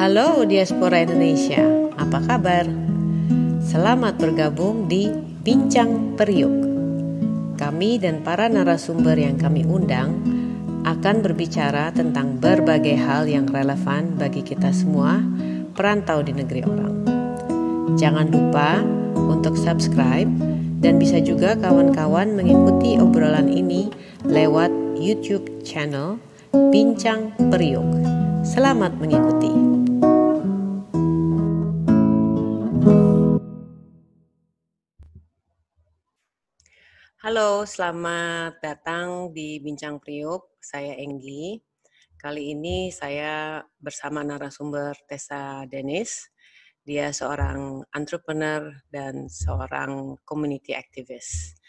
Halo diaspora Indonesia, apa kabar? Selamat bergabung di Bincang Periuk. Kami dan para narasumber yang kami undang akan berbicara tentang berbagai hal yang relevan bagi kita semua perantau di negeri orang. Jangan lupa untuk subscribe dan bisa juga kawan-kawan mengikuti obrolan ini lewat YouTube channel Bincang Periuk. Selamat mengikuti. Halo, selamat datang di Bincang Priuk. Saya Enggi. Kali ini saya bersama narasumber Tessa Dennis. Dia seorang entrepreneur dan seorang community activist.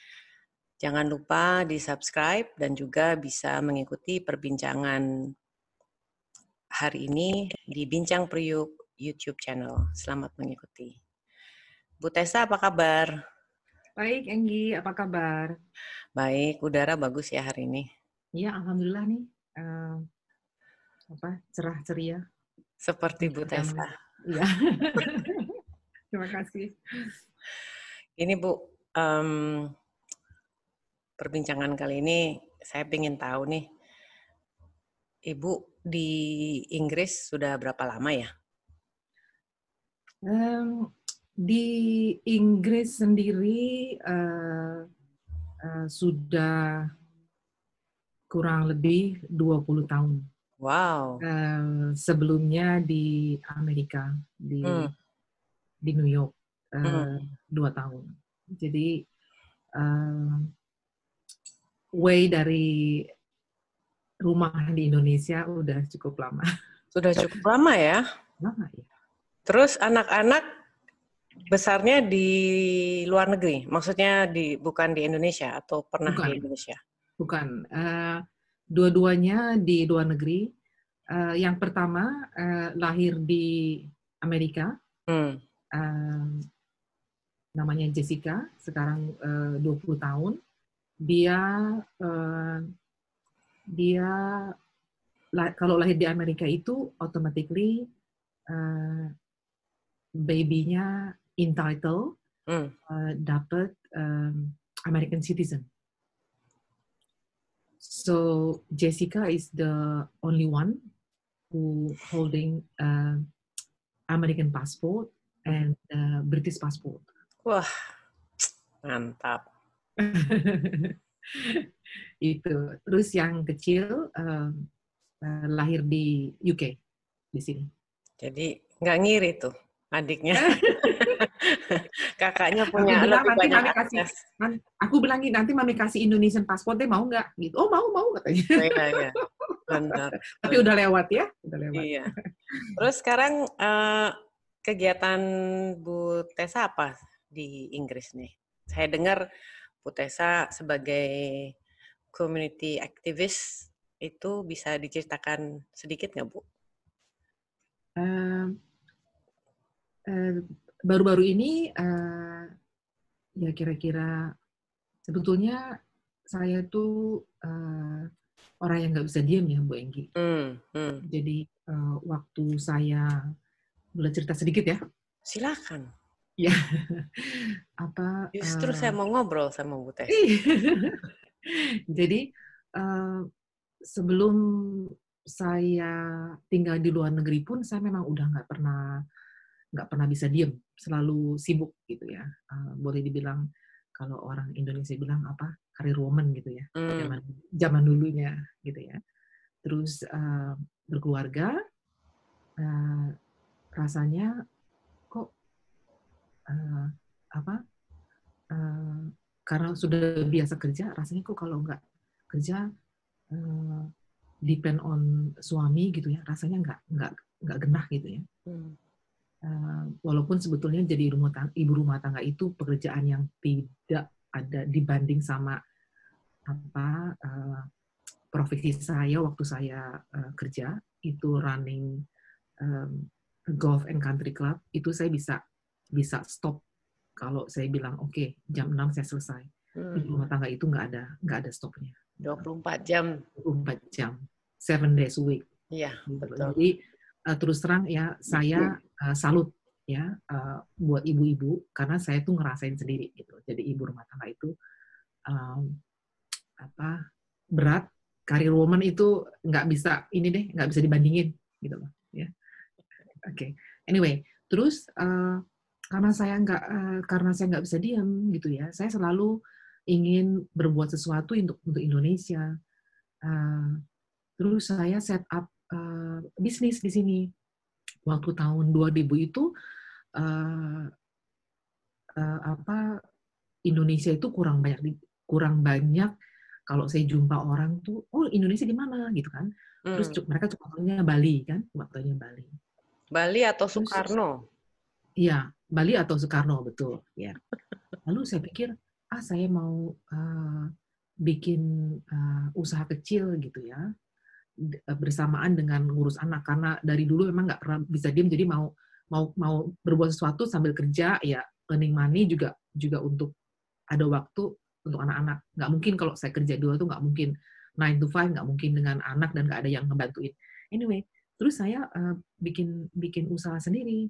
Jangan lupa di-subscribe dan juga bisa mengikuti perbincangan hari ini di Bincang Priuk YouTube channel. Selamat mengikuti. Bu Tessa, apa kabar? Baik, Enggi, apa kabar? Baik, udara bagus ya hari ini. Iya, alhamdulillah nih. Uh, apa cerah ceria. Seperti Bu Tessa. Iya. Terima kasih. Ini Bu, um, perbincangan kali ini saya ingin tahu nih, Ibu di Inggris sudah berapa lama ya? Um, di Inggris sendiri uh, uh, sudah kurang lebih 20 tahun. Wow. Uh, sebelumnya di Amerika, di hmm. di New York, uh, hmm. dua tahun. Jadi uh, way dari rumah di Indonesia udah cukup lama. Sudah cukup lama ya? Lama ya. Terus anak-anak besarnya di luar negeri, maksudnya di bukan di Indonesia atau pernah bukan. di Indonesia? Bukan, uh, dua-duanya di luar negeri. Uh, yang pertama uh, lahir di Amerika, hmm. uh, namanya Jessica, sekarang uh, 20 tahun dia uh, dia lah, kalau lahir di Amerika itu automatically uh, babynya entitled mm. uh, dapat um, American citizen. So Jessica is the only one who holding uh, American passport and uh, British passport. Wah, mantap. itu. Terus yang kecil uh, uh, lahir di UK di sini. Jadi nggak ngiri tuh adiknya. Kakaknya punya aku bilang, nanti mami kasih, aku bilangin nanti mami kasih Indonesian passport deh mau nggak? Gitu. Oh mau mau katanya. Iya, iya. Benar. Tapi udah lewat ya, udah lewat. Iya. Terus sekarang uh, kegiatan Bu Tessa apa di Inggris nih? Saya dengar Putesa sebagai community activist itu bisa diceritakan sedikit nggak Bu? Uh, baru-baru ini uh, ya kira-kira sebetulnya saya tuh uh, orang yang nggak bisa diam ya Bu Enggi. Hmm, hmm. Jadi uh, waktu saya boleh cerita sedikit ya? Silakan ya apa justru uh, saya mau ngobrol sama Bu Teh jadi uh, sebelum saya tinggal di luar negeri pun saya memang udah nggak pernah nggak pernah bisa diem selalu sibuk gitu ya uh, boleh dibilang kalau orang Indonesia bilang apa karir woman gitu ya mm. zaman zaman dulunya gitu ya terus uh, berkeluarga uh, rasanya uh, apa uh, karena sudah biasa kerja rasanya kok kalau nggak kerja uh, depend on suami gitu ya rasanya nggak nggak nggak genah gitu ya hmm. Uh, walaupun sebetulnya jadi rumah tangga, ibu rumah tangga itu pekerjaan yang tidak ada dibanding sama apa uh, profesi saya waktu saya uh, kerja itu running um, golf and country club itu saya bisa bisa stop kalau saya bilang oke okay, jam 6 saya selesai. Hmm. Rumah tangga itu nggak ada nggak ada stopnya. 24 jam. 24 jam. Seven days a week. Iya, gitu. betul. Jadi uh, terus terang ya saya uh, salut ya uh, buat ibu-ibu karena saya tuh ngerasain sendiri gitu. Jadi ibu rumah tangga itu um, apa berat, karir woman itu nggak bisa ini deh nggak bisa dibandingin gitu loh ya. Oke, okay. anyway, terus uh, karena saya nggak uh, karena saya nggak bisa diam gitu ya, saya selalu ingin berbuat sesuatu untuk untuk Indonesia. Uh, terus saya set up uh, bisnis di sini. Waktu tahun 2000 itu uh, uh, apa Indonesia itu kurang banyak kurang banyak kalau saya jumpa orang tuh oh Indonesia di mana? Gitu kan. Terus hmm. mereka cuma tahunya Bali kan cuma tahunya Bali. Bali atau Soekarno? Iya Bali atau Soekarno betul. Ya lalu saya pikir ah saya mau uh, bikin uh, usaha kecil gitu ya. Eh, bersamaan dengan ngurus anak. Karena dari dulu memang nggak pernah bisa diem jadi mau mau mau berbuat sesuatu sambil kerja ya earning money juga juga untuk ada waktu untuk anak-anak. Nggak mungkin kalau saya kerja dua tuh nggak mungkin 9 to 5 nggak mungkin dengan anak dan nggak ada yang ngebantuin. Anyway terus saya uh, bikin bikin usaha sendiri.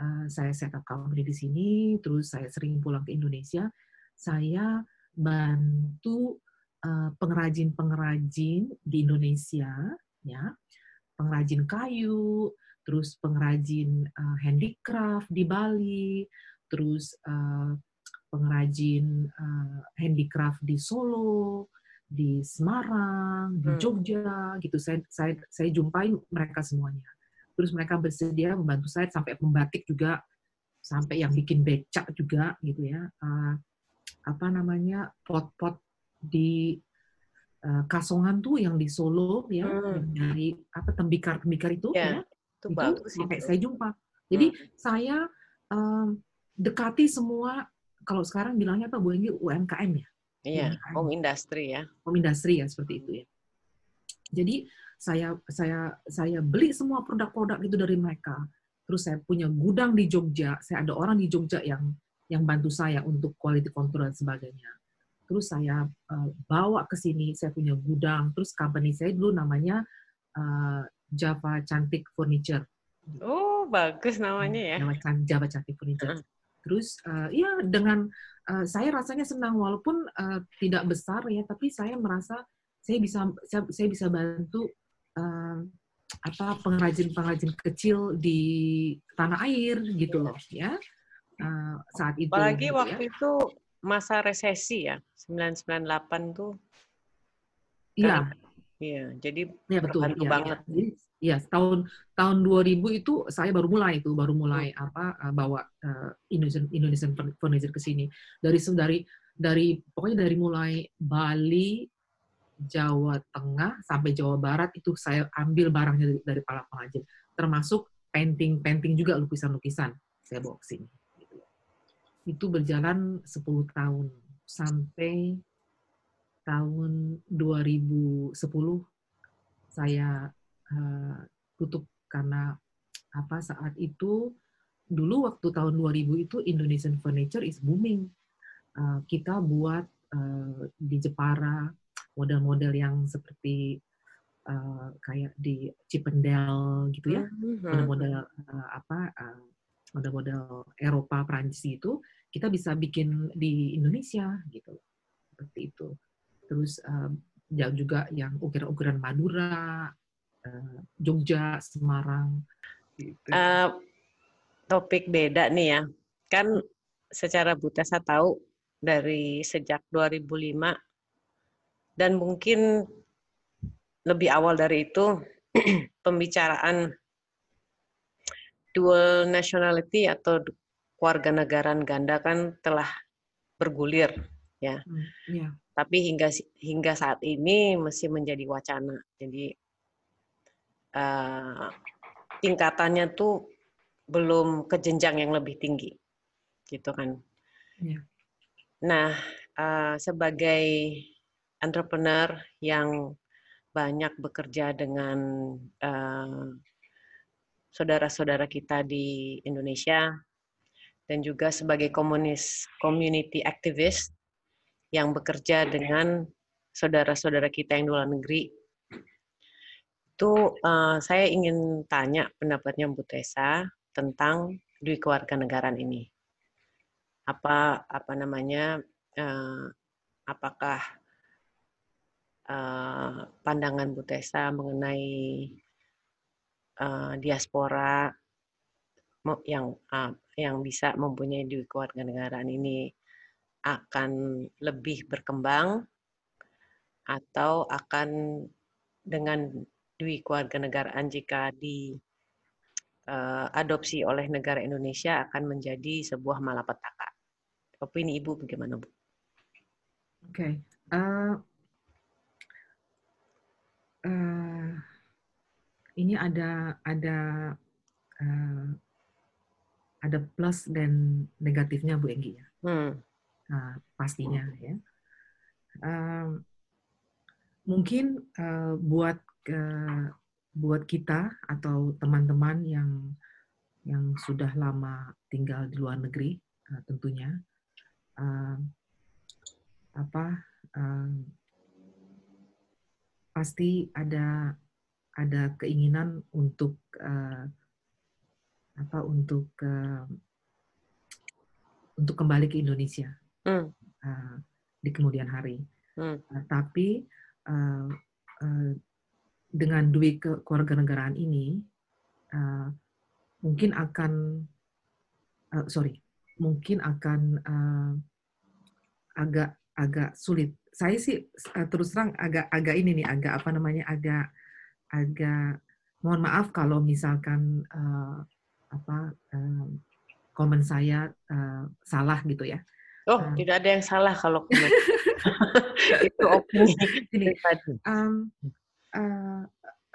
Uh, saya set up company di sini terus saya sering pulang ke Indonesia. Saya bantu Eh, pengrajin-pengrajin di Indonesia, ya, pengrajin kayu, terus pengrajin uh, handicraft di Bali, terus uh, pengrajin uh, handicraft di Solo, di Semarang, di hmm. Jogja, gitu. Saya saya saya jumpai mereka semuanya. Terus mereka bersedia membantu saya sampai pembatik juga, sampai yang bikin becak juga, gitu ya. Uh, apa namanya pot-pot di uh, Kasongan tuh yang di Solo ya hmm. dari apa tembikar tembikar itu yeah, ya itu, itu bagus sampai itu. saya jumpa. Jadi hmm. saya um, dekati semua kalau sekarang bilangnya apa Bu Enggi UMKM ya? Iya home industry ya. Home industry ya seperti itu ya. Jadi saya saya saya beli semua produk-produk itu dari mereka. Terus saya punya gudang di Jogja saya ada orang di Jogja yang yang bantu saya untuk quality control dan sebagainya terus saya uh, bawa ke sini saya punya gudang terus company saya dulu namanya uh, Java Cantik Furniture oh bagus namanya ya nama Java Cantik Furniture terus uh, ya dengan uh, saya rasanya senang walaupun uh, tidak besar ya tapi saya merasa saya bisa saya, saya bisa bantu uh, apa pengrajin-pengrajin kecil di tanah air gitu loh ya uh, saat itu. Apalagi gitu, waktu ya. itu masa resesi ya 998 tuh iya iya jadi ya, betul ya, banget ya. Iya, tahun tahun 2000 itu saya baru mulai itu, baru mulai hmm. apa eh, bawa uh, Indonesian Indonesian furniture ke sini. Dari dari dari pokoknya dari mulai Bali, Jawa Tengah sampai Jawa Barat itu saya ambil barangnya dari, dari para pengrajin, termasuk painting-painting juga lukisan-lukisan saya bawa ke sini itu berjalan 10 tahun sampai tahun 2010 saya uh, tutup karena apa saat itu dulu waktu tahun 2000 itu Indonesian furniture is booming. Uh, kita buat uh, di Jepara model-model yang seperti uh, kayak di Cipendel gitu ya, mm-hmm. model-model uh, apa uh, model-model Eropa, Prancis itu kita bisa bikin di Indonesia gitu seperti itu. Terus uh, juga yang ukiran-ukiran Madura, Jogja, Semarang. Gitu. Uh, topik beda nih ya, kan secara Butesa tahu dari sejak 2005 dan mungkin lebih awal dari itu pembicaraan dual nationality atau warga negara ganda kan telah bergulir ya. Hmm, yeah. Tapi hingga hingga saat ini masih menjadi wacana. Jadi uh, tingkatannya tuh belum ke jenjang yang lebih tinggi, gitu kan. Yeah. Nah, uh, sebagai entrepreneur yang banyak bekerja dengan uh, saudara-saudara kita di Indonesia dan juga sebagai komunis community activist yang bekerja dengan saudara-saudara kita yang di luar negeri. itu uh, saya ingin tanya pendapatnya Bu Tessa tentang dui kewarganegaraan ini. Apa apa namanya? Uh, apakah uh, pandangan Bu Tessa mengenai uh, diaspora yang uh, yang bisa mempunyai dui kewarganegaraan ini akan lebih berkembang atau akan dengan dui kewarganegaraan jika diadopsi uh, oleh negara Indonesia akan menjadi sebuah malapetaka. Opini Ibu bagaimana, Bu? Oke. Okay. Uh, uh, ini ada ada uh, ada plus dan negatifnya Bu Enggi ya. Hmm. Uh, pastinya ya. Uh, mungkin uh, buat uh, buat kita atau teman-teman yang yang sudah lama tinggal di luar negeri uh, tentunya uh, apa uh, pasti ada ada keinginan untuk uh, apa untuk uh, untuk kembali ke Indonesia mm. uh, di kemudian hari. Mm. Uh, tapi uh, uh, dengan duit ke kewarganegaraan ini uh, mungkin akan uh, sorry mungkin akan uh, agak agak sulit. Saya sih uh, terus terang agak agak ini nih agak apa namanya agak agak mohon maaf kalau misalkan uh, apa uh, komen saya uh, salah gitu ya. Oh, uh, tidak ada yang salah kalau komen. itu opini. Ini, um, uh,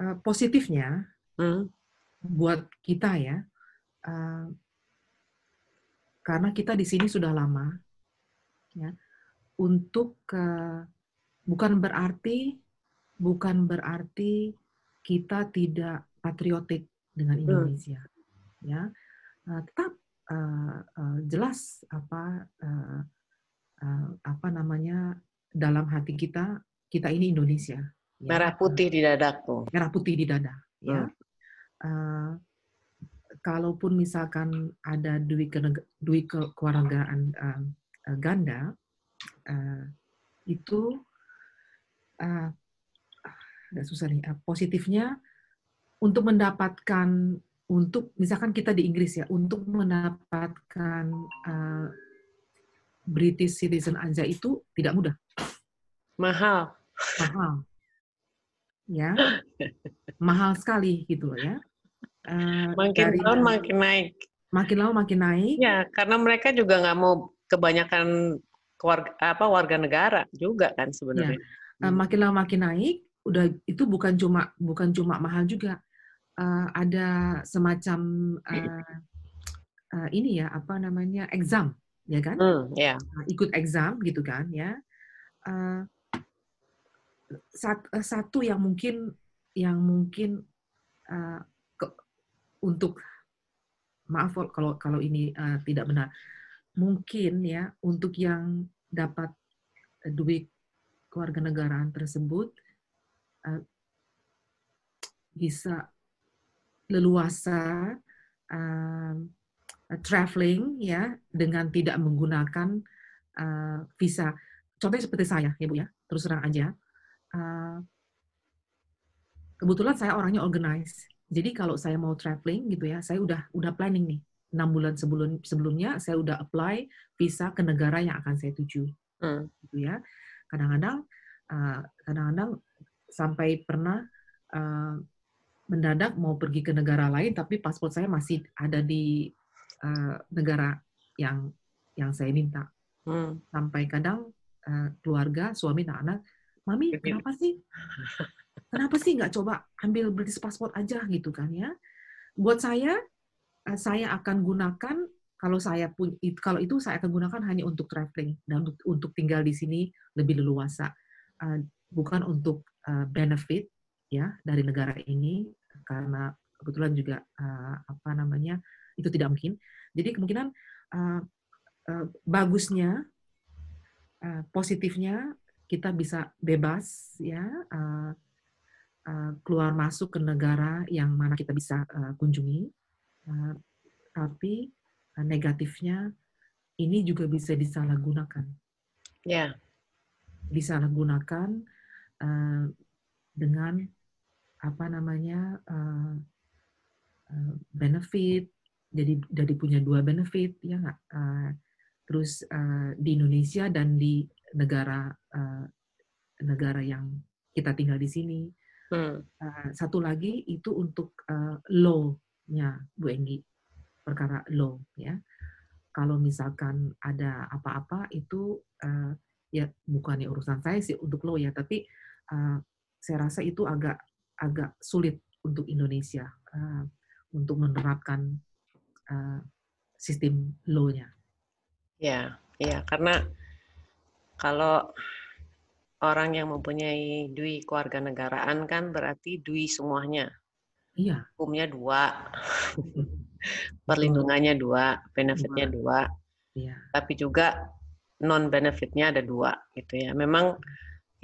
uh, positifnya hmm. buat kita ya, uh, karena kita di sini sudah lama, ya, untuk uh, bukan berarti bukan berarti kita tidak patriotik dengan hmm. Indonesia, hmm. ya, uh, tetap uh, uh, jelas apa uh, uh, apa namanya dalam hati kita kita ini Indonesia Ya. Merah putih di dadaku. Merah putih di dada. Ya. Hmm. Uh, kalaupun misalkan ada duit ke duit ke kewargaan uh, uh, ganda, uh, itu uh, agak susah nih. Uh, positifnya untuk mendapatkan untuk misalkan kita di Inggris ya untuk mendapatkan uh, British citizen aja itu tidak mudah. Mahal. Mahal ya mahal sekali gitu loh ya uh, makin dari, tahun makin naik makin lama makin naik ya karena mereka juga nggak mau kebanyakan keluarga apa warga negara juga kan sebenarnya ya. uh, makin lama makin naik udah itu bukan cuma bukan cuma mahal juga. Uh, ada semacam uh, uh, ini ya apa namanya exam ya kan? Mm, yeah. uh, ikut exam gitu kan ya. Uh, Eh, satu yang mungkin yang mungkin uh, ke, untuk maaf kalau kalau ini uh, tidak benar. Mungkin ya untuk yang dapat duit keluarga negaraan tersebut uh, bisa leluasa uh, traveling ya dengan tidak menggunakan uh, visa. Contohnya seperti saya ya bu ya terus terang aja uh, kebetulan saya orangnya organize. Jadi kalau saya mau traveling gitu ya, saya udah udah planning nih. Enam bulan sebelum sebelumnya saya udah apply visa ke negara yang akan saya tuju. Hmm. Gitu ya. Kadang-kadang uh, kadang-kadang sampai pernah uh, mendadak mau pergi ke negara lain tapi paspor saya masih ada di uh, negara yang yang saya minta. Hmm. Sampai kadang uh, keluarga, suami dan anak mami kenapa sih kenapa sih nggak coba ambil British passport aja gitu kan ya buat saya eh, saya akan gunakan kalau saya pun kalau itu saya akan gunakan hanya untuk traveling dan untuk, untuk tinggal di sini lebih leluasa uh, bukan untuk uh, benefit ya dari negara ini karena kebetulan juga uh, apa namanya itu tidak mungkin jadi kemungkinan uh, uh, bagusnya uh, positifnya kita bisa bebas ya uh, uh, keluar masuk ke negara yang mana kita bisa uh, kunjungi. Uh, tapi uh, negatifnya ini juga bisa disalahgunakan. Ya. Yeah. Disalahgunakan uh, dengan apa namanya uh, uh, benefit. Jadi jadi punya dua benefit ya nggak. Uh, terus uh, di Indonesia dan di negara uh, negara yang kita tinggal di sini. Hmm. Uh, satu lagi itu untuk uh, law-nya Bu Enggi, perkara law ya. Kalau misalkan ada apa-apa itu uh, ya bukannya urusan saya sih untuk law ya, tapi uh, saya rasa itu agak agak sulit untuk Indonesia uh, untuk menerapkan uh, sistem law-nya. Ya, ya karena kalau orang yang mempunyai dui keluarga negaraan kan berarti dui semuanya. Iya. Hukumnya dua, perlindungannya dua, benefitnya dua. Iya. Tapi juga non benefitnya ada dua, gitu ya. Memang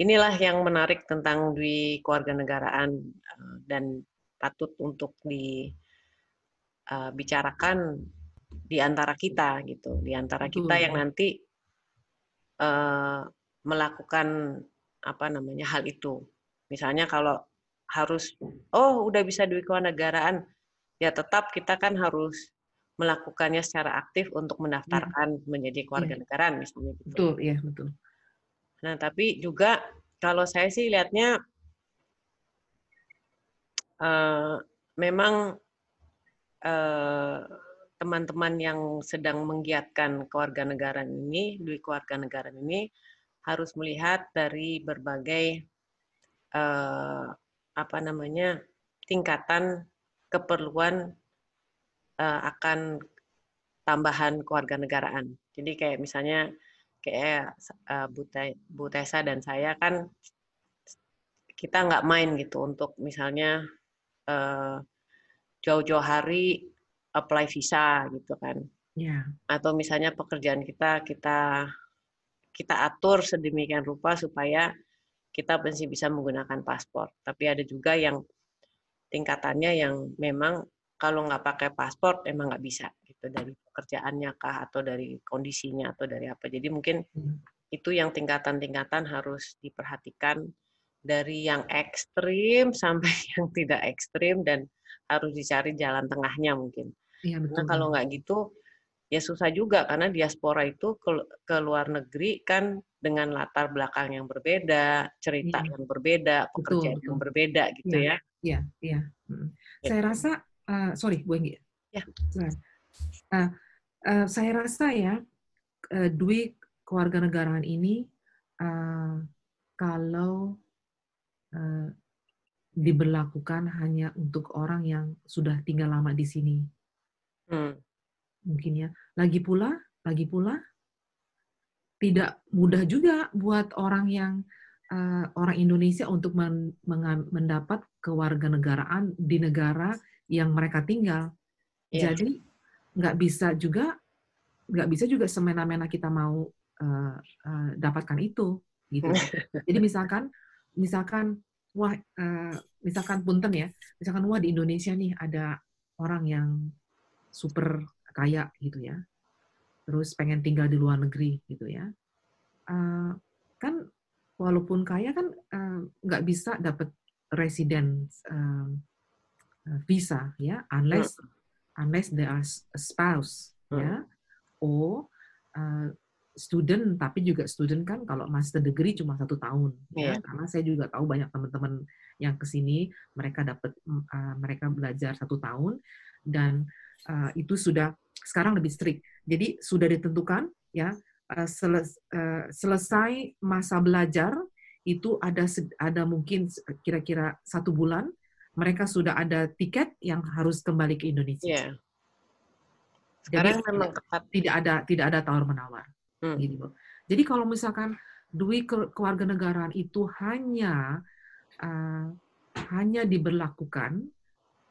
inilah yang menarik tentang dui keluarga negaraan eh, dan patut untuk dibicarakan eh, di antara kita gitu, di antara kita yang nanti uh, melakukan apa namanya hal itu. Misalnya kalau harus oh udah bisa duit kewarganegaraan, ya tetap kita kan harus melakukannya secara aktif untuk mendaftarkan ya. menjadi keluarga ya. negaraan misalnya gitu. Betul, iya betul. Nah, tapi juga kalau saya sih lihatnya uh, memang uh, teman-teman yang sedang menggiatkan kewarganegaraan ini, duit kewarganegaraan ini harus melihat dari berbagai uh, apa namanya tingkatan keperluan uh, akan tambahan kewarganegaraan. Jadi kayak misalnya kayak uh, Bu Tessa dan saya kan kita nggak main gitu untuk misalnya jauh-jauh hari apply visa gitu kan. Yeah. Atau misalnya pekerjaan kita kita kita atur sedemikian rupa supaya kita masih bisa menggunakan paspor. Tapi ada juga yang tingkatannya yang memang kalau nggak pakai paspor emang nggak bisa gitu dari pekerjaannya kah atau dari kondisinya atau dari apa. Jadi mungkin hmm. itu yang tingkatan-tingkatan harus diperhatikan dari yang ekstrim sampai yang tidak ekstrim dan harus dicari jalan tengahnya mungkin. Iya, betul. Nah, kalau nggak gitu, ya susah juga karena diaspora itu ke, ke luar negeri kan dengan latar belakang yang berbeda, cerita iya. yang berbeda, pekerjaan betul, yang berbeda gitu iya, ya. Iya, iya. Hmm. Gitu. Saya rasa, uh, sorry, Bu Enggi. Ya. Uh, uh, saya rasa ya, uh, duit kewarganegaraan ini uh, kalau uh, diberlakukan hanya untuk orang yang sudah tinggal lama di sini Hmm. Mungkin ya. Lagi pula, lagi pula tidak mudah juga buat orang yang uh, orang Indonesia untuk men, mendapat kewarganegaraan di negara yang mereka tinggal. Yeah. Jadi nggak bisa juga nggak bisa juga semena-mena kita mau uh, uh, dapatkan itu gitu. Jadi misalkan misalkan wah uh, misalkan punten ya, misalkan wah di Indonesia nih ada orang yang super kaya gitu ya, terus pengen tinggal di luar negeri gitu ya, uh, kan walaupun kaya kan uh, nggak bisa dapat resident uh, visa ya, unless unless they are a spouse hmm. ya, or uh, student tapi juga student kan kalau master degree cuma satu tahun yeah. ya iya. karena saya juga tahu banyak teman-teman yang ke sini mereka dapat uh, mereka belajar satu tahun dan uh, itu sudah sekarang lebih strict. Jadi sudah ditentukan ya uh, seles, uh, selesai masa belajar itu ada ada mungkin kira-kira satu bulan mereka sudah ada tiket yang harus kembali ke Indonesia. Yeah. Sekarang Jadi, memang tidak ada tidak ada tawar menawar. Hmm. Gitu. Jadi kalau misalkan duit kewarganegaraan itu hanya uh, hanya diberlakukan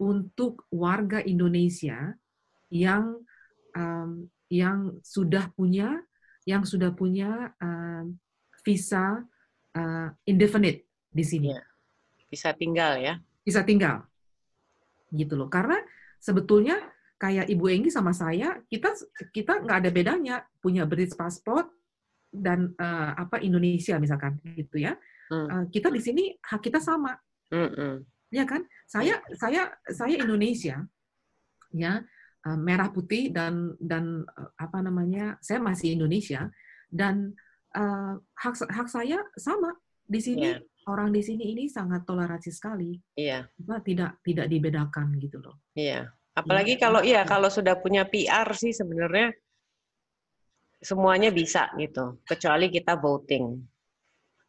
untuk warga Indonesia yang um, yang sudah punya yang sudah punya um, visa uh, indefinite di sini. Yeah. bisa tinggal ya. Bisa tinggal. Gitu loh. Karena sebetulnya kayak Ibu Enggi sama saya, kita kita nggak ada bedanya punya British passport dan uh, apa Indonesia misalkan gitu ya. Uh, kita di sini hak kita sama. Ya kan? Saya saya saya Indonesia ya uh, merah putih dan dan uh, apa namanya? Saya masih Indonesia dan uh, hak hak saya sama di sini yeah. Orang di sini ini sangat toleransi sekali. Iya. Yeah. tidak tidak dibedakan gitu loh. Iya. Yeah. Apalagi yeah. kalau iya kalau sudah punya PR sih sebenarnya semuanya bisa gitu, kecuali kita voting.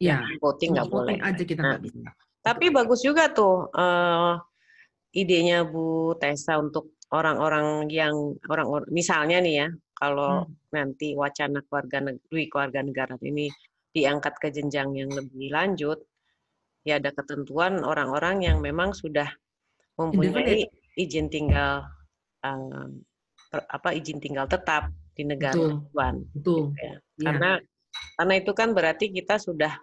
Ya, voting nggak boleh. aja kita nggak nah. bisa. Tapi bagus juga tuh uh, idenya Bu Tessa untuk orang-orang yang orang, orang misalnya nih ya, kalau hmm. nanti wacana keluarga negeri keluarga negara ini diangkat ke jenjang yang lebih lanjut, ya ada ketentuan orang-orang yang memang sudah mempunyai izin tinggal uh, apa izin tinggal tetap di negara tujuan. Betul. Gitu ya. ya. Karena karena itu kan berarti kita sudah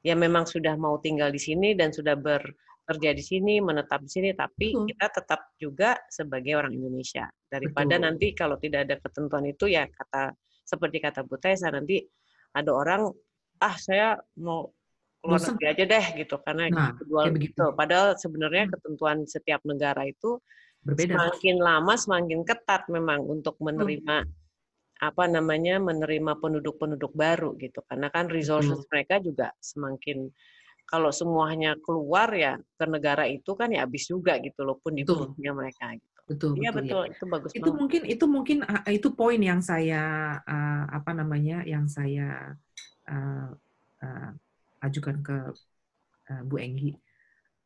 ya memang sudah mau tinggal di sini dan sudah ber kerja di sini, menetap di sini, tapi Betul. kita tetap juga sebagai orang Indonesia. Daripada Betul. nanti kalau tidak ada ketentuan itu ya kata seperti kata Bu Tessa nanti ada orang ah saya mau Bosan. negeri aja deh gitu karena nah, kedua gitu. Padahal sebenarnya ketentuan setiap negara itu Berbeda. semakin lama semakin ketat memang untuk menerima hmm. apa namanya menerima penduduk-penduduk baru gitu karena kan resources hmm. mereka juga semakin kalau semuanya keluar ya ke negara itu kan ya habis juga gitu loh pun di mereka gitu. Betul, iya betul, ya. itu bagus. Itu banget. mungkin itu mungkin ah, itu poin yang saya uh, apa namanya yang saya uh, uh, ajukan ke uh, Bu Enggi.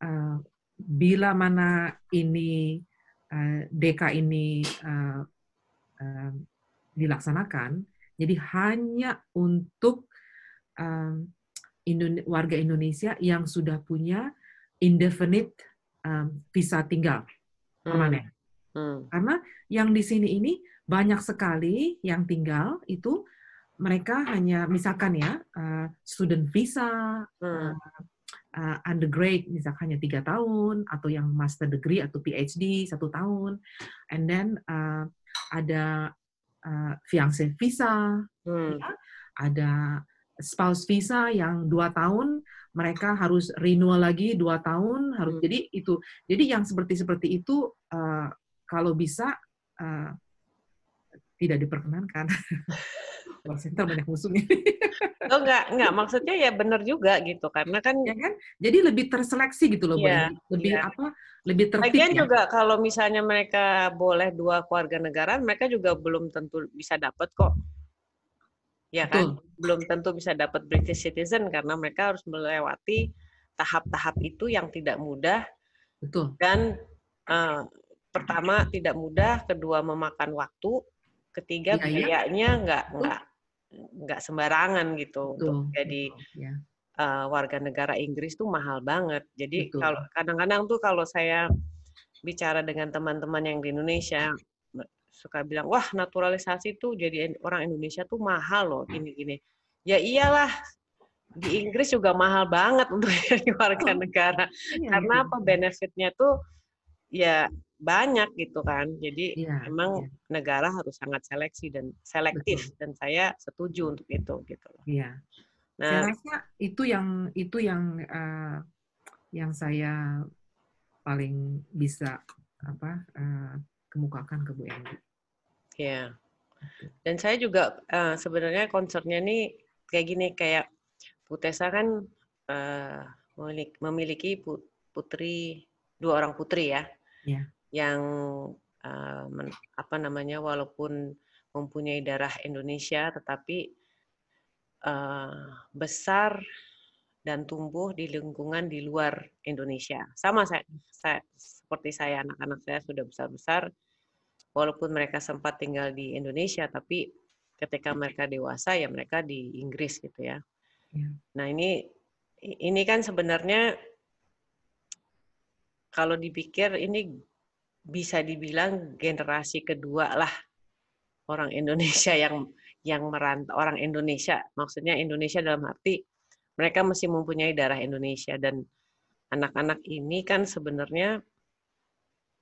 Uh, bila mana ini uh, DK ini uh, uh, dilaksanakan, jadi hanya untuk um, warga Indonesia yang sudah punya indefinite um, visa tinggal hmm. permanen. Hmm. Hmm. Karena yang di sini ini banyak sekali yang tinggal itu mereka hanya misalkan ya uh, student visa, hmm. uh, uh, undergrad misalkan hanya tiga tahun atau yang master degree atau PhD satu tahun, and then uh, ada uh, fiance visa, hmm. ya, ada spouse visa yang dua tahun mereka harus renewal lagi dua tahun harus hmm. jadi itu jadi yang seperti seperti itu uh, kalau bisa uh, tidak diperkenankan. Wah, center banyak musuhnya. oh enggak, enggak maksudnya ya benar juga gitu karena kan ya kan jadi lebih terseleksi gitu loh ya, lebih ya. apa lebih tertib Lagian ya. juga kalau misalnya mereka boleh dua keluarga negara mereka juga belum tentu bisa dapat kok ya kan Betul. belum tentu bisa dapat British citizen karena mereka harus melewati tahap-tahap itu yang tidak mudah Betul. dan uh, pertama tidak mudah kedua memakan waktu ketiga ya, biayanya ya. nggak nggak nggak sembarangan gitu Betul. untuk jadi ya. uh, warga negara Inggris tuh mahal banget jadi Betul. kalau kadang-kadang tuh kalau saya bicara dengan teman-teman yang di Indonesia suka bilang wah naturalisasi tuh jadi orang Indonesia tuh mahal loh gini-gini. Ya iyalah di Inggris juga mahal banget untuk jadi warga negara. Iya, Karena iya. apa benefitnya tuh ya banyak gitu kan. Jadi iya, emang iya. negara harus sangat seleksi dan selektif Betul. dan saya setuju untuk itu gitu loh. Iya. Nah, saya rasa itu yang itu yang uh, yang saya paling bisa apa uh, kemukakan ke Bu Endi. Ya. Dan saya juga uh, sebenarnya concernnya nih kayak gini kayak Putesa kan uh, memiliki putri dua orang putri ya, ya. Yang uh, men, apa namanya walaupun mempunyai darah Indonesia tetapi uh, besar dan tumbuh di lingkungan di luar Indonesia. Sama saya, saya seperti saya anak-anak saya sudah besar-besar walaupun mereka sempat tinggal di Indonesia, tapi ketika mereka dewasa ya mereka di Inggris gitu ya. ya. Nah ini ini kan sebenarnya kalau dipikir ini bisa dibilang generasi kedua lah orang Indonesia yang yang merantau orang Indonesia maksudnya Indonesia dalam arti mereka masih mempunyai darah Indonesia dan anak-anak ini kan sebenarnya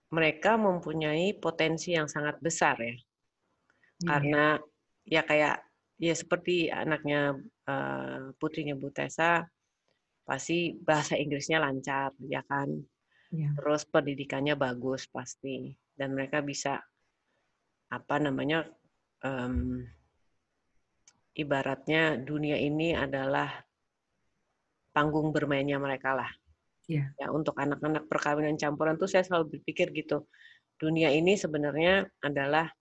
mereka mempunyai potensi yang sangat besar ya. Hmm. Karena ya kayak ya seperti anaknya uh, putrinya Bu Tessa pasti bahasa Inggrisnya lancar ya kan. Ya. Terus pendidikannya bagus pasti dan mereka bisa apa namanya um, ibaratnya dunia ini adalah panggung bermainnya mereka lah. Yeah. Ya untuk anak-anak perkawinan campuran tuh saya selalu berpikir gitu. Dunia ini sebenarnya adalah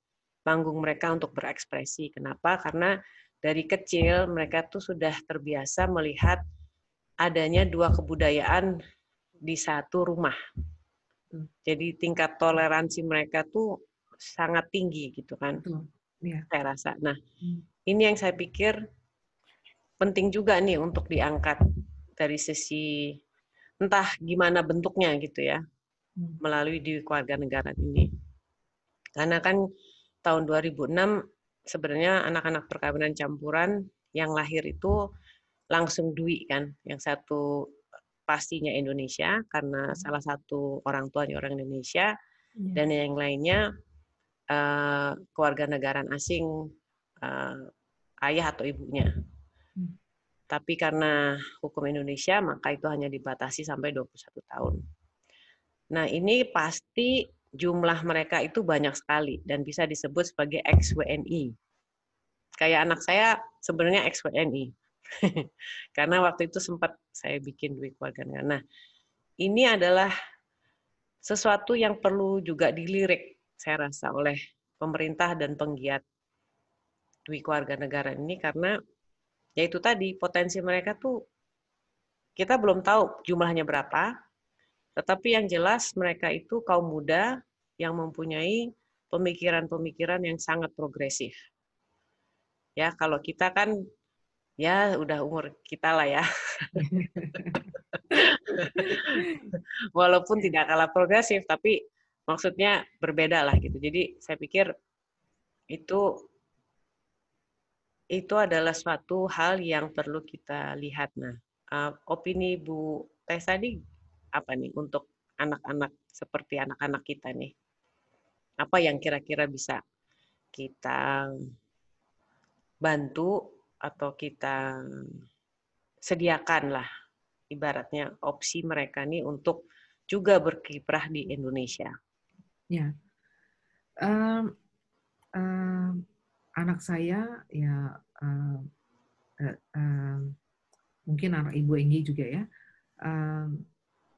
panggung mereka untuk berekspresi. Kenapa? Karena dari kecil mereka tuh sudah terbiasa melihat adanya dua kebudayaan di satu rumah. Jadi tingkat toleransi mereka tuh sangat tinggi gitu kan. Yeah. Saya rasa. Nah, hmm. ini yang saya pikir penting juga nih untuk diangkat dari sisi entah gimana bentuknya gitu ya hmm. melalui di keluarga negara ini. Karena kan tahun 2006 sebenarnya anak-anak perkawinan campuran yang lahir itu langsung Dwi kan, yang satu pastinya Indonesia karena hmm. salah satu orang tuanya orang Indonesia yeah. dan yang lainnya uh, keluarga negaraan asing uh, ayah atau ibunya. Tapi karena hukum Indonesia, maka itu hanya dibatasi sampai 21 tahun. Nah, ini pasti jumlah mereka itu banyak sekali dan bisa disebut sebagai ex-WNI. Kayak anak saya sebenarnya ex-WNI. karena waktu itu sempat saya bikin duit keluarga Nah, ini adalah sesuatu yang perlu juga dilirik, saya rasa, oleh pemerintah dan penggiat duit keluarga negara ini. Karena ya itu tadi potensi mereka tuh kita belum tahu jumlahnya berapa, tetapi yang jelas mereka itu kaum muda yang mempunyai pemikiran-pemikiran yang sangat progresif. Ya, kalau kita kan ya udah umur kita lah ya. Walaupun tidak kalah progresif, tapi maksudnya berbeda lah gitu. Jadi saya pikir itu itu adalah suatu hal yang perlu kita lihat. Nah, uh, opini Bu Teh tadi apa nih untuk anak-anak seperti anak-anak kita nih? Apa yang kira-kira bisa kita bantu atau kita sediakan lah ibaratnya opsi mereka nih untuk juga berkiprah di Indonesia. Ya, um, um, anak saya ya uh, uh, uh, mungkin anak ibu Enggi juga ya uh,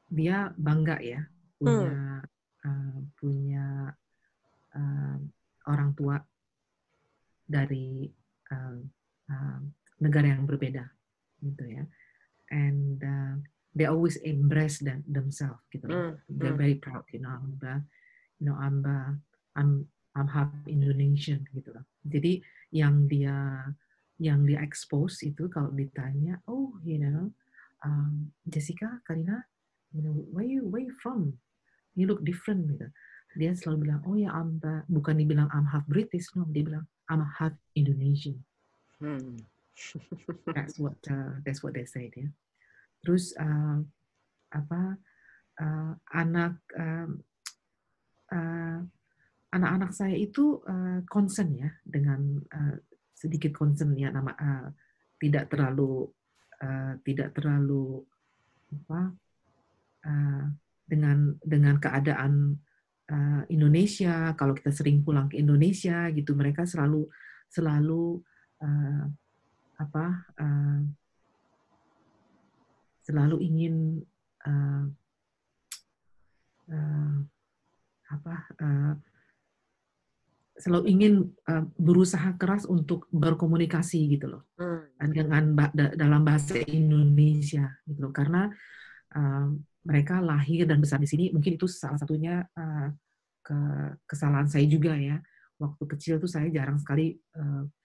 dia bangga ya punya hmm. uh, punya uh, orang tua dari uh, uh, negara yang berbeda gitu ya and uh, they always embrace them, themselves gitu mm. they're very proud you know I'm you know I'm I'm I'm half Indonesian gitu loh. Jadi yang dia yang dia expose itu kalau ditanya, oh you know, um, Jessica, Karina, you know, where you where you from? You look different gitu. Dia selalu bilang, oh ya I'm bukan dibilang I'm half British, no, dia bilang I'm half Indonesian. Hmm. that's what uh, that's what they said ya. Terus uh, apa uh, anak uh, uh, anak-anak saya itu uh, concern ya dengan uh, sedikit concern ya nama uh, tidak terlalu uh, tidak terlalu apa uh, dengan dengan keadaan uh, Indonesia kalau kita sering pulang ke Indonesia gitu mereka selalu selalu uh, apa uh, selalu ingin uh, uh, apa uh, selalu ingin uh, berusaha keras untuk berkomunikasi gitu loh. Hmm. dengan dalam bahasa Indonesia gitu loh. Karena uh, mereka lahir dan besar di sini mungkin itu salah satunya uh, ke kesalahan saya juga ya. Waktu kecil tuh saya jarang sekali uh, uh,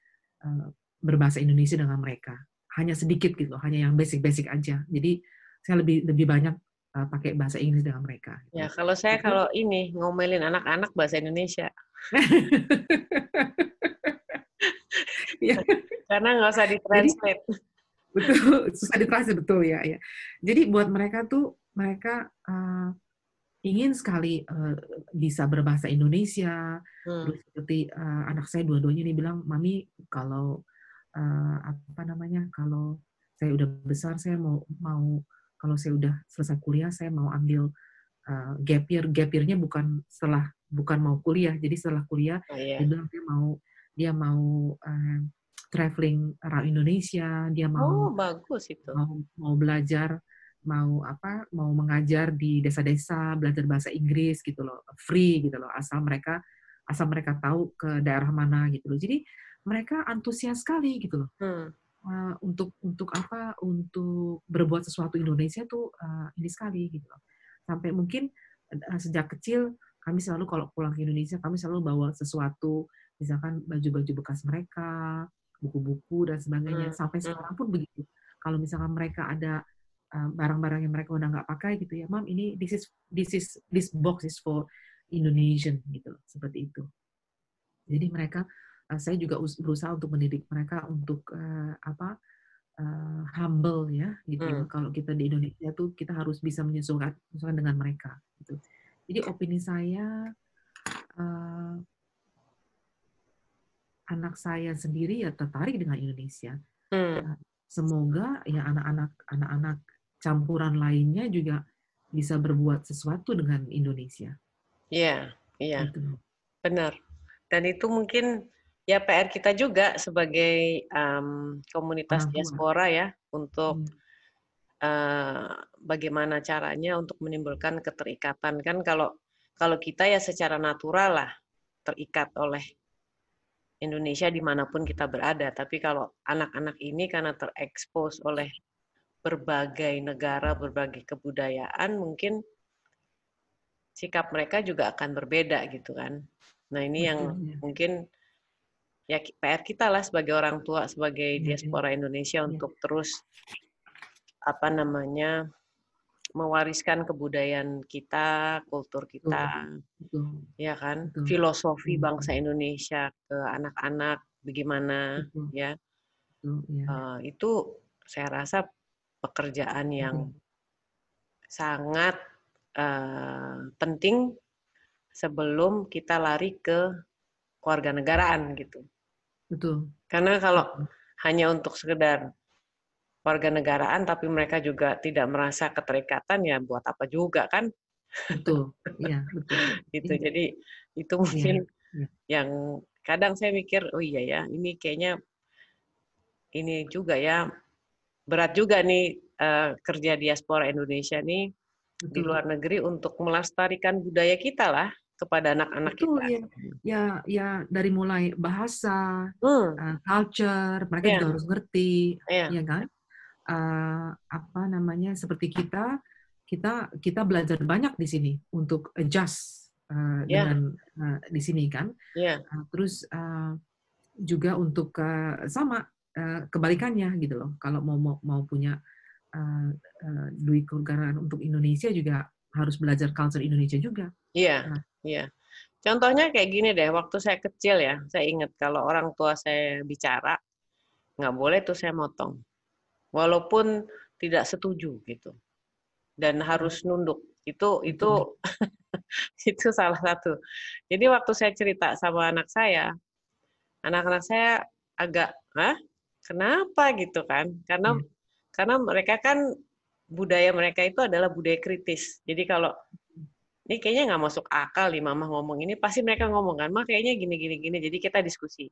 berbahasa Indonesia dengan mereka hanya sedikit gitu hanya yang basic-basic aja jadi saya lebih lebih banyak uh, pakai bahasa Inggris dengan mereka. Ya, kalau saya kalau ini ngomelin anak-anak bahasa Indonesia. ya. Karena nggak usah ditranslate. betul, susah ditranslate betul ya. ya. Jadi buat mereka tuh mereka uh, ingin sekali uh, bisa berbahasa Indonesia. Hmm. Terus seperti uh, anak saya dua-duanya ini bilang, mami kalau uh, apa namanya kalau saya udah besar saya mau mau kalau saya udah selesai kuliah saya mau ambil uh, gap year gap year-nya bukan setelah bukan mau kuliah jadi setelah kuliah oh, yeah. dia bilang dia mau dia mau uh, traveling around Indonesia dia mau oh, bagus itu mau mau belajar mau apa mau mengajar di desa-desa belajar bahasa Inggris gitu loh free gitu loh asal mereka asal mereka tahu ke daerah mana gitu loh jadi mereka antusias sekali gitu loh hmm. uh, untuk untuk apa untuk berbuat sesuatu Indonesia tuh uh, ini sekali gitu loh sampai mungkin uh, sejak kecil kami selalu kalau pulang ke Indonesia kami selalu bawa sesuatu misalkan baju-baju bekas mereka buku-buku dan sebagainya hmm. sampai hmm. sekarang pun begitu kalau misalkan mereka ada barang-barang yang mereka udah nggak pakai gitu ya, mam ini this is this is this box is for Indonesian gitu seperti itu. Jadi mereka uh, saya juga berusaha untuk mendidik mereka untuk uh, apa uh, humble ya gitu. Hmm. Kalau kita di Indonesia tuh kita harus bisa menyesuaikan, menyesuaikan dengan mereka gitu. Jadi opini saya uh, anak saya sendiri ya tertarik dengan Indonesia. Hmm. Semoga ya anak-anak anak-anak campuran lainnya juga bisa berbuat sesuatu dengan Indonesia. Iya, iya. Gitu. Benar. Dan itu mungkin ya PR kita juga sebagai um, komunitas diaspora ya untuk hmm. uh, bagaimana caranya untuk menimbulkan keterikatan kan kalau kalau kita ya secara natural lah terikat oleh Indonesia di mana pun kita berada. Tapi kalau anak-anak ini karena terekspos oleh berbagai negara, berbagai kebudayaan, mungkin sikap mereka juga akan berbeda gitu kan. Nah ini yang ya. mungkin ya PR kita lah sebagai orang tua, sebagai ya, diaspora ya. Indonesia untuk terus apa namanya mewariskan kebudayaan kita, kultur kita, Betul. ya kan, Betul. filosofi bangsa Indonesia ke anak-anak, bagaimana, Betul. ya, Betul, ya. Uh, itu saya rasa pekerjaan yang hmm. sangat uh, penting sebelum kita lari ke keluarga negaraan gitu. Betul. Karena kalau betul. hanya untuk sekedar warga negaraan tapi mereka juga tidak merasa keterikatan ya buat apa juga kan? Betul. Iya, betul. gitu. Iya. Jadi itu mungkin ya, ya. yang kadang saya mikir oh iya ya, ini kayaknya ini juga ya berat juga nih uh, kerja diaspora Indonesia nih Betul. di luar negeri untuk melestarikan budaya kita lah kepada anak-anak kita. Ya. ya, ya dari mulai bahasa, hmm. uh, culture, mereka yeah. juga harus ngerti, yeah. ya kan? Uh, apa namanya seperti kita, kita kita belajar banyak di sini untuk adjust uh, yeah. dengan uh, di sini kan. Yeah. Uh, terus uh, juga untuk uh, sama uh, kebalikannya gitu loh. Kalau mau mau, mau punya uh, uh, duit kenegaraan untuk Indonesia juga harus belajar culture Indonesia juga. Iya, nah. iya. Contohnya kayak gini deh, waktu saya kecil ya, saya ingat kalau orang tua saya bicara, nggak boleh tuh saya motong. Walaupun tidak setuju gitu. Dan harus nunduk. Itu itu itu salah satu. Jadi waktu saya cerita sama anak saya, anak-anak saya agak, "Hah? Kenapa gitu kan?" Karena hmm. Karena mereka kan budaya mereka itu adalah budaya kritis. Jadi kalau ini kayaknya nggak masuk akal nih mama ngomong ini, pasti mereka ngomong kan, mah kayaknya gini gini gini. Jadi kita diskusi.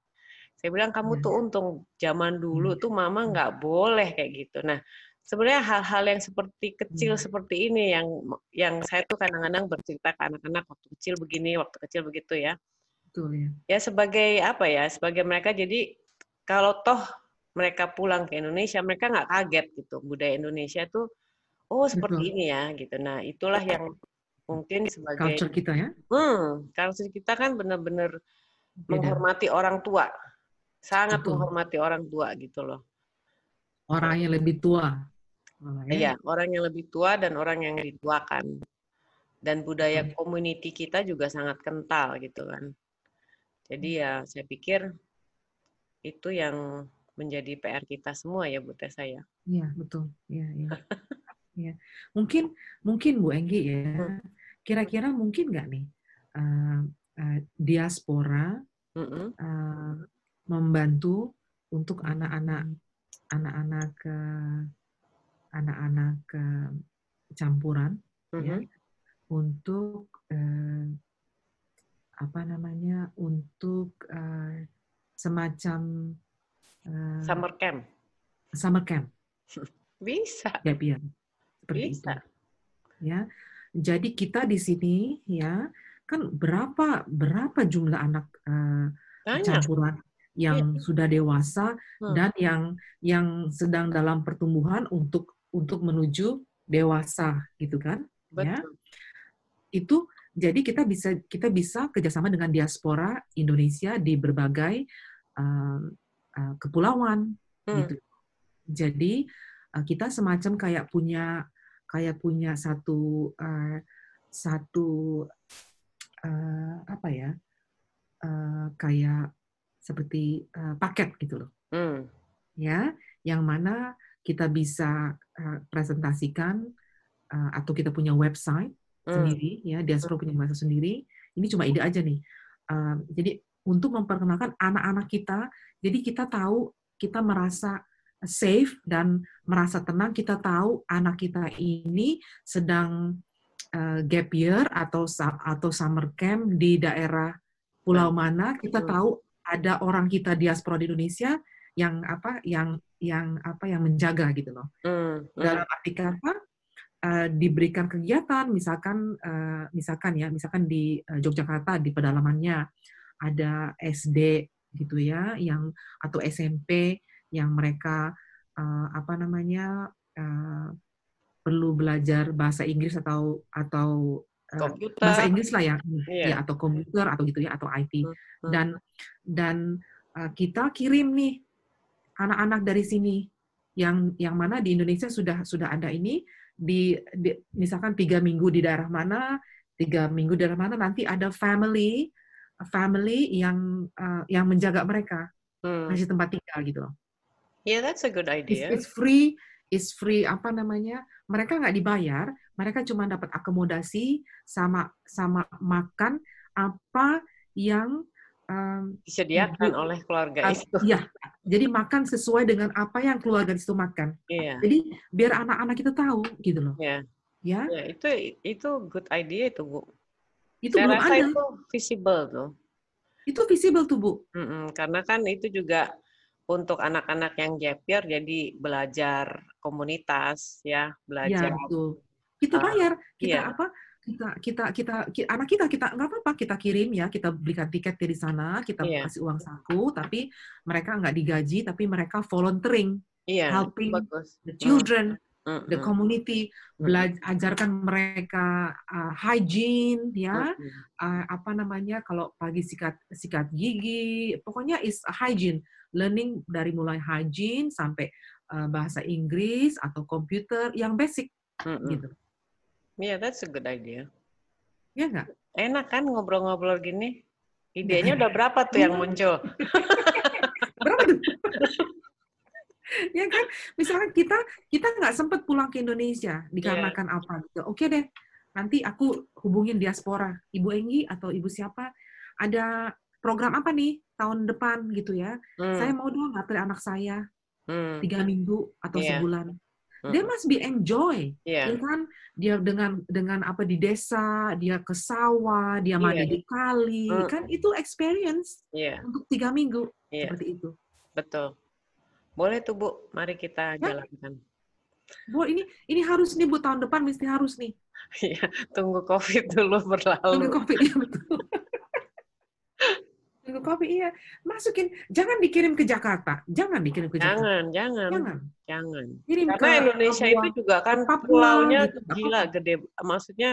Saya bilang kamu tuh hmm. untung zaman dulu hmm. tuh mama nggak boleh kayak gitu. Nah sebenarnya hal-hal yang seperti kecil hmm. seperti ini yang yang saya tuh kadang-kadang bercerita ke anak-anak waktu kecil begini, waktu kecil begitu ya. Betul ya. Ya sebagai apa ya? Sebagai mereka jadi kalau toh mereka pulang ke Indonesia, mereka nggak kaget gitu. Budaya Indonesia tuh, oh seperti Betul. ini ya, gitu. Nah, itulah yang mungkin sebagai culture kita ya. Hmm, culture kita kan benar-benar menghormati orang tua, sangat Betul. menghormati orang tua gitu loh. Orang yang lebih tua. Iya, orang yang lebih tua dan orang yang dituakan. Dan budaya hmm. community kita juga sangat kental gitu kan. Jadi ya saya pikir itu yang menjadi PR kita semua ya Bu Tessa ya. Iya, betul. Iya, iya. Ya. Mungkin mungkin Bu Enggi ya. Kira-kira mungkin nggak nih uh, uh, diaspora uh, membantu untuk anak-anak anak-anak uh, anak-anak uh, campuran ya Mhm. untuk eh, apa namanya untuk eh, semacam eh, Summer camp. summer camp Bisa. gap year seperti Bisa. itu ya jadi kita di sini ya kan berapa berapa jumlah anak eh, Banyak. campuran yang sudah dewasa Hmm. dan yang yang sedang dalam pertumbuhan untuk untuk menuju dewasa gitu kan ya Betul. itu jadi kita bisa kita bisa kerjasama dengan diaspora Indonesia di berbagai um, uh, kepulauan Hmm. gitu. Jadi uh, kita semacam kayak punya kayak punya satu uh, satu uh, apa ya uh, kayak seperti uh, paket gitu loh Hmm. ya yang mana kita bisa uh, presentasikan uh, atau kita punya website Hmm. sendiri ya diaspora punya bahasa sendiri ini cuma ide aja nih Um, jadi untuk memperkenalkan anak-anak kita. Jadi kita tahu kita merasa safe dan merasa tenang. Kita tahu anak kita ini sedang uh, gap year atau atau summer camp di daerah pulau mana. Kita tahu ada orang kita diaspora di Indonesia yang apa yang yang apa yang menjaga gitu loh. Hmm. Hmm. dalam arti kata eh, diberikan kegiatan misalkan eh, misalkan ya misalkan di Yogyakarta di pedalamannya ada SD gitu ya yang atau SMP yang mereka eh, apa namanya eh, perlu belajar bahasa Inggris atau atau Komputer. bahasa Inggris lah ya Iya. ya atau komputer atau gitu ya atau IT Hmm, hmm. dan dan eh, kita kirim nih anak-anak dari sini yang yang mana di Indonesia sudah sudah ada ini di, di- misalkan tiga minggu di daerah mana tiga minggu di daerah mana nanti ada family family yang eh, yang menjaga mereka Hmm. kasih tempat tinggal gitu loh Yeah, that's a good it's, idea. it's free it's free apa namanya mereka nggak dibayar mereka cuma dapat akomodasi sama sama makan apa yang em, Disediakan Ibu- oleh keluarga Ah, itu. Iya, jadi makan sesuai dengan apa yang keluarga di situ makan. Iya. Jadi biar anak-anak kita tahu gitu loh. Iya. Ya, Ya, itu itu good idea itu, Bu. Itu Saya belum rasa ada. itu visible tuh. Itu visible tuh, Bu. Mm-mm, karena kan itu juga untuk anak-anak yang gap year jadi belajar komunitas ya, Ya, belajar betul. Kita Ah, bayar, kita iya. apa? Kita kita kita ki- anak kita kita nggak apa-apa kita kirim ya, kita belikan tiket dari sana, kita Iya. kasih uang saku, tapi mereka nggak digaji, tapi mereka volunteering, iya, helping bagus. the children, The mm, community, mm, belajar ajarkan mereka uh, hygiene ya. uh, apa namanya kalau pagi sikat sikat gigi pokoknya is hygiene learning dari mulai hygiene sampai uh, bahasa Inggris atau komputer yang basic Mm-mm. gitu Yeah, that's a good idea. ya nggak Enak kan ngobrol-ngobrol gini? Idenya udah berapa tuh yang muncul? berapa tuh ya kan misalkan kita kita nggak sempat pulang ke Indonesia dikarenakan apa gitu oke deh nanti aku hubungin diaspora ibu Enggi atau ibu siapa ada program apa nih tahun depan gitu ya Hmm, saya mau dong nganter anak saya hmm, tiga minggu atau Iya. sebulan. hmm. Dia must be enjoy, Iya, ya kan? Dia dengan dengan apa di desa, dia ke sawah, dia mandi Iya. di kali, Mm. kan itu experience iya, untuk tiga minggu iya, seperti itu. betul. Boleh tuh Bu, mari kita Ya. jalankan. Bu, ini ini harus nih bu tahun depan mesti harus nih. Iya, tunggu COVID dulu Tunggu berlalu. covid iya betul. Tunggu covid iya. Masukin, jangan dikirim ke Jakarta, jangan dikirim ke Jakarta, Jangan, jangan, jangan. jangan. Kirim Karena ke Indonesia Papua. itu juga kan Papua pulaunya gitu, gila, gede, maksudnya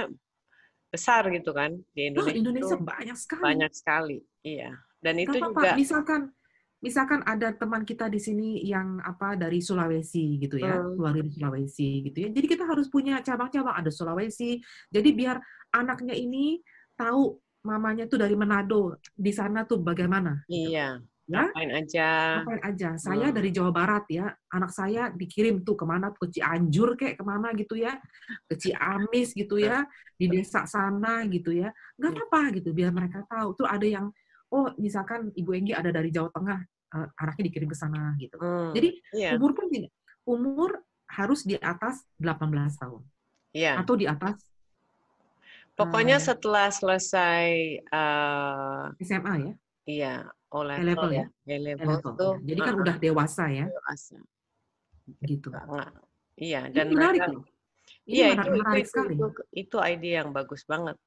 besar gitu kan di Oh, Indonesia, Indonesia itu banyak sekali. banyak sekali. Iya, dan itu juga Misalkan, misalkan ada teman kita di sini yang apa dari Sulawesi gitu ya, keluarga di Sulawesi gitu ya. Jadi kita harus punya cabang-cabang. Ada Sulawesi. Jadi biar anaknya ini tahu mamanya tuh dari Manado, di sana tuh bagaimana. iya, ya ngapain aja ngapain aja saya Hmm. dari Jawa Barat ya anak saya dikirim tuh ke mana ke Cianjur kayak ke mana gitu ya ke Ciamis gitu ya di desa sana gitu ya nggak Hmm. apa-apa gitu biar mereka tahu tuh ada yang oh misalkan Ibu Enggi ada dari Jawa Tengah eh, anaknya dikirim ke sana gitu. Hmm, jadi iya. umur pun tidak umur harus di atas 18 tahun iya. atau di atas pokoknya eh, setelah selesai eh, SMA ya? iya O level level ya. ya? A level level tuh ya. jadi kan uh-uh, udah dewasa ya? Dewasa. gitu. Iya ini dan menarik mereka loh. Ini iya menarik, itu itu menarik itu sekali. itu itu ide yang bagus banget.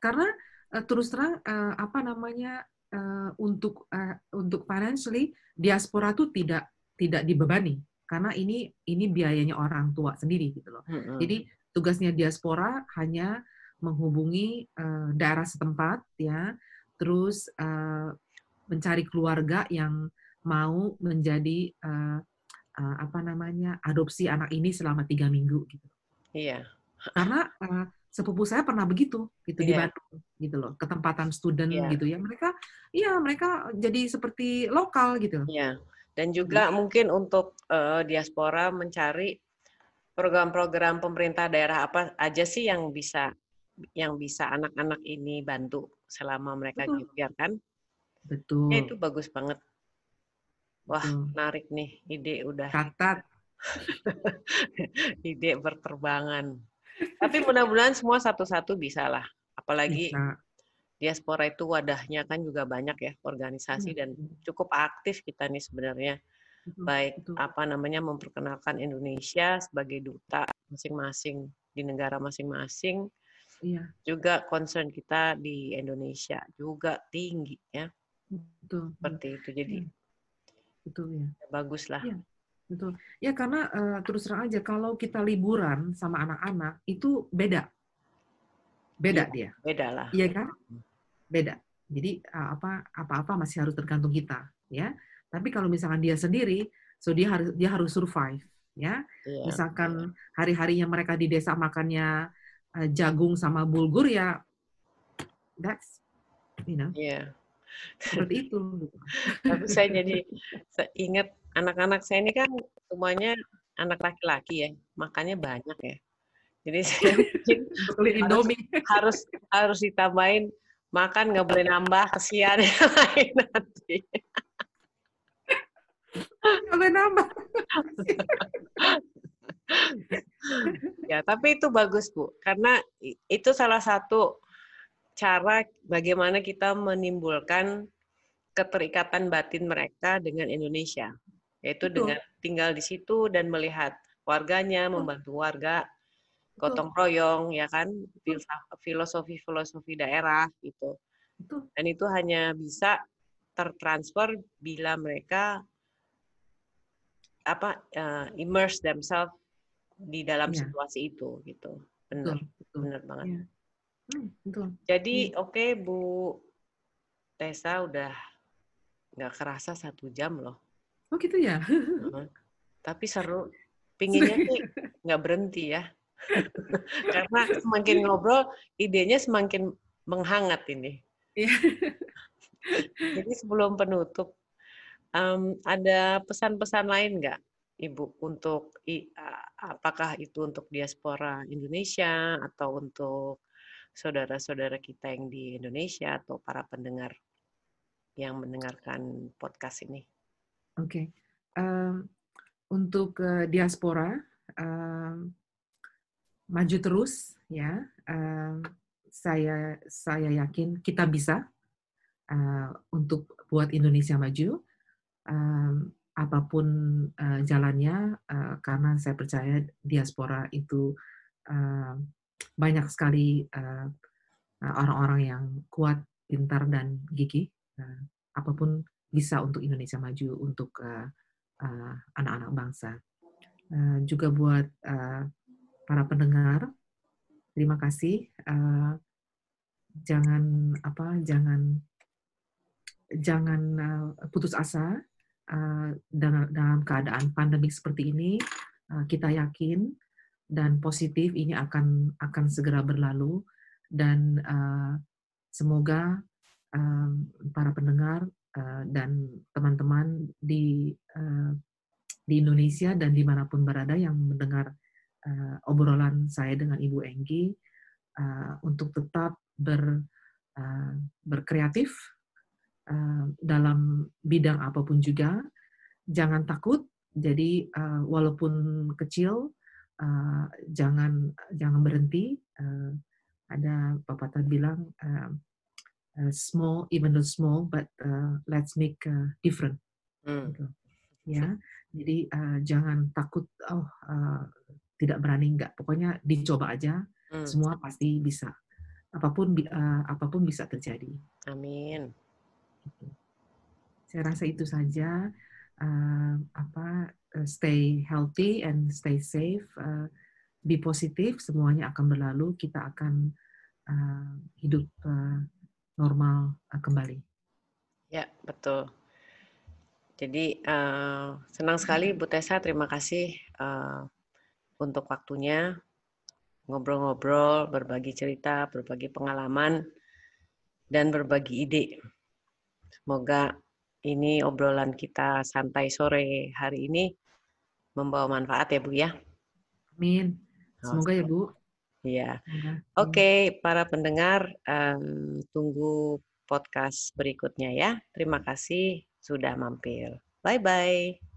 Karena eh, terus terang eh, apa namanya eh, untuk eh, untuk financially diaspora tuh tidak tidak dibebani karena ini ini biayanya orang tua sendiri gitu loh. Mm-mm. Jadi tugasnya diaspora hanya menghubungi eh, daerah setempat ya, terus eh, mencari keluarga yang mau menjadi eh, eh, apa namanya adopsi anak ini selama tiga minggu gitu. iya Karena eh, sepupu saya pernah begitu gitu di Iya. Bandung gitu loh, ketempatan student Iya. gitu ya. Mereka iya mereka jadi seperti lokal gitu. iya dan juga mungkin untuk eh, diaspora mencari program-program pemerintah daerah apa aja sih yang bisa yang bisa anak-anak ini bantu selama mereka Betul. gap kan Betul. ya itu bagus banget wah betul. menarik nih ide udah Catat. ide berterbangan tapi mudah-mudahan semua satu-satu bisa lah apalagi Bisa. diaspora itu wadahnya kan juga banyak ya organisasi Iya, dan iya. cukup aktif kita nih sebenarnya Betul, baik betul. apa namanya memperkenalkan Indonesia sebagai duta masing-masing di negara masing-masing Iya, juga concern kita di Indonesia juga tinggi ya betul. seperti itu jadi Iya. Betul ya. bagus lah Iya. Betul. Ya karena eh, terus terang aja kalau kita liburan sama anak-anak itu beda. Beda dia. beda lah Iya kan? Beda. Jadi eh, apa apa-apa masih harus tergantung kita, ya. Tapi kalau misalkan dia sendiri, so dia harus dia harus survive, ya. Iya. Misalkan hari-harinya mereka di desa makannya eh, jagung sama bulgur ya that's you know, Iya. seperti itu gitu. Tapi saya jadi ingat anak-anak saya ini kan semuanya anak laki-laki ya, makannya banyak ya. Jadi saya Beli Harus- Indomie harus harus ditambahin makan nggak boleh nambah kesian yang lain nanti. nggak boleh nambah. Ya, tapi itu bagus Bu, karena itu salah satu cara bagaimana kita menimbulkan keterikatan batin mereka dengan Indonesia, yaitu Betul. dengan tinggal di situ dan melihat warganya, membantu warga, gotong royong, ya kan, filosofi-filosofi daerah gitu. Betul. Dan itu hanya bisa tertransfer bila mereka apa uh, immerse themselves di dalam Iya. situasi itu gitu. Benar, Betul. benar banget. Hmm, betul. Jadi oke Bu Tessa udah nggak kerasa satu jam loh. Oh gitu ya. Tapi seru. Pinginnya sih nggak berhenti ya. Karena semakin ngobrol, idenya semakin menghangat ini. Iya. Jadi sebelum penutup, em, ada pesan-pesan lain nggak, Ibu, untuk apakah itu untuk diaspora Indonesia atau untuk saudara-saudara kita yang di Indonesia atau para pendengar yang mendengarkan podcast ini? Oke. Em, untuk eh, diaspora em, maju terus ya. Em, saya saya yakin kita bisa eh, untuk buat Indonesia maju. Em, apa pun eh, jalannya, eh, karena saya percaya diaspora itu eh, banyak sekali orang-orang yang kuat, pintar dan gigih. Eh, apa pun bisa untuk Indonesia maju untuk eh, eh, anak-anak bangsa. Eh, juga buat eh, para pendengar, terima kasih. Eh, jangan apa, jangan jangan eh, putus asa eh, dengan dalam keadaan pandemik seperti ini. Eh, kita yakin dan positif ini akan akan segera berlalu dan eh, semoga eh, para pendengar uh, dan teman-teman di uh, di Indonesia dan di mana pun berada yang mendengar uh, obrolan saya dengan Ibu Enggi uh, untuk tetap ber, uh, berkreatif uh, dalam bidang apa pun juga. Jangan takut. Jadi uh, walaupun kecil, uh, jangan jangan berhenti. Uh, ada pepatah bilang uh, uh, small, even though small, but uh, let's make uh, different. Hmm. Gitu. Ya, jadi uh, jangan takut, oh uh, tidak berani enggak. Pokoknya dicoba aja, hmm. semua pasti bisa. Apa pun uh, apa pun bisa terjadi. Amin. Gitu. Saya rasa itu saja. Uh, apa stay healthy and stay safe. Uh, be positif, semuanya akan berlalu. Kita akan uh, hidup uh, normal uh, kembali. Ya betul. Jadi uh, senang sekali Bu Tessa, terima kasih uh, untuk waktunya ngobrol-ngobrol, berbagi cerita, berbagi pengalaman, dan berbagi ide. Semoga ini obrolan kita santai sore hari ini membawa manfaat ya Bu ya. Amin. Semoga ya Bu. Iya. Oke, okay, para pendengar, um, tunggu podcast berikutnya ya. Terima kasih sudah mampir. Bye-bye.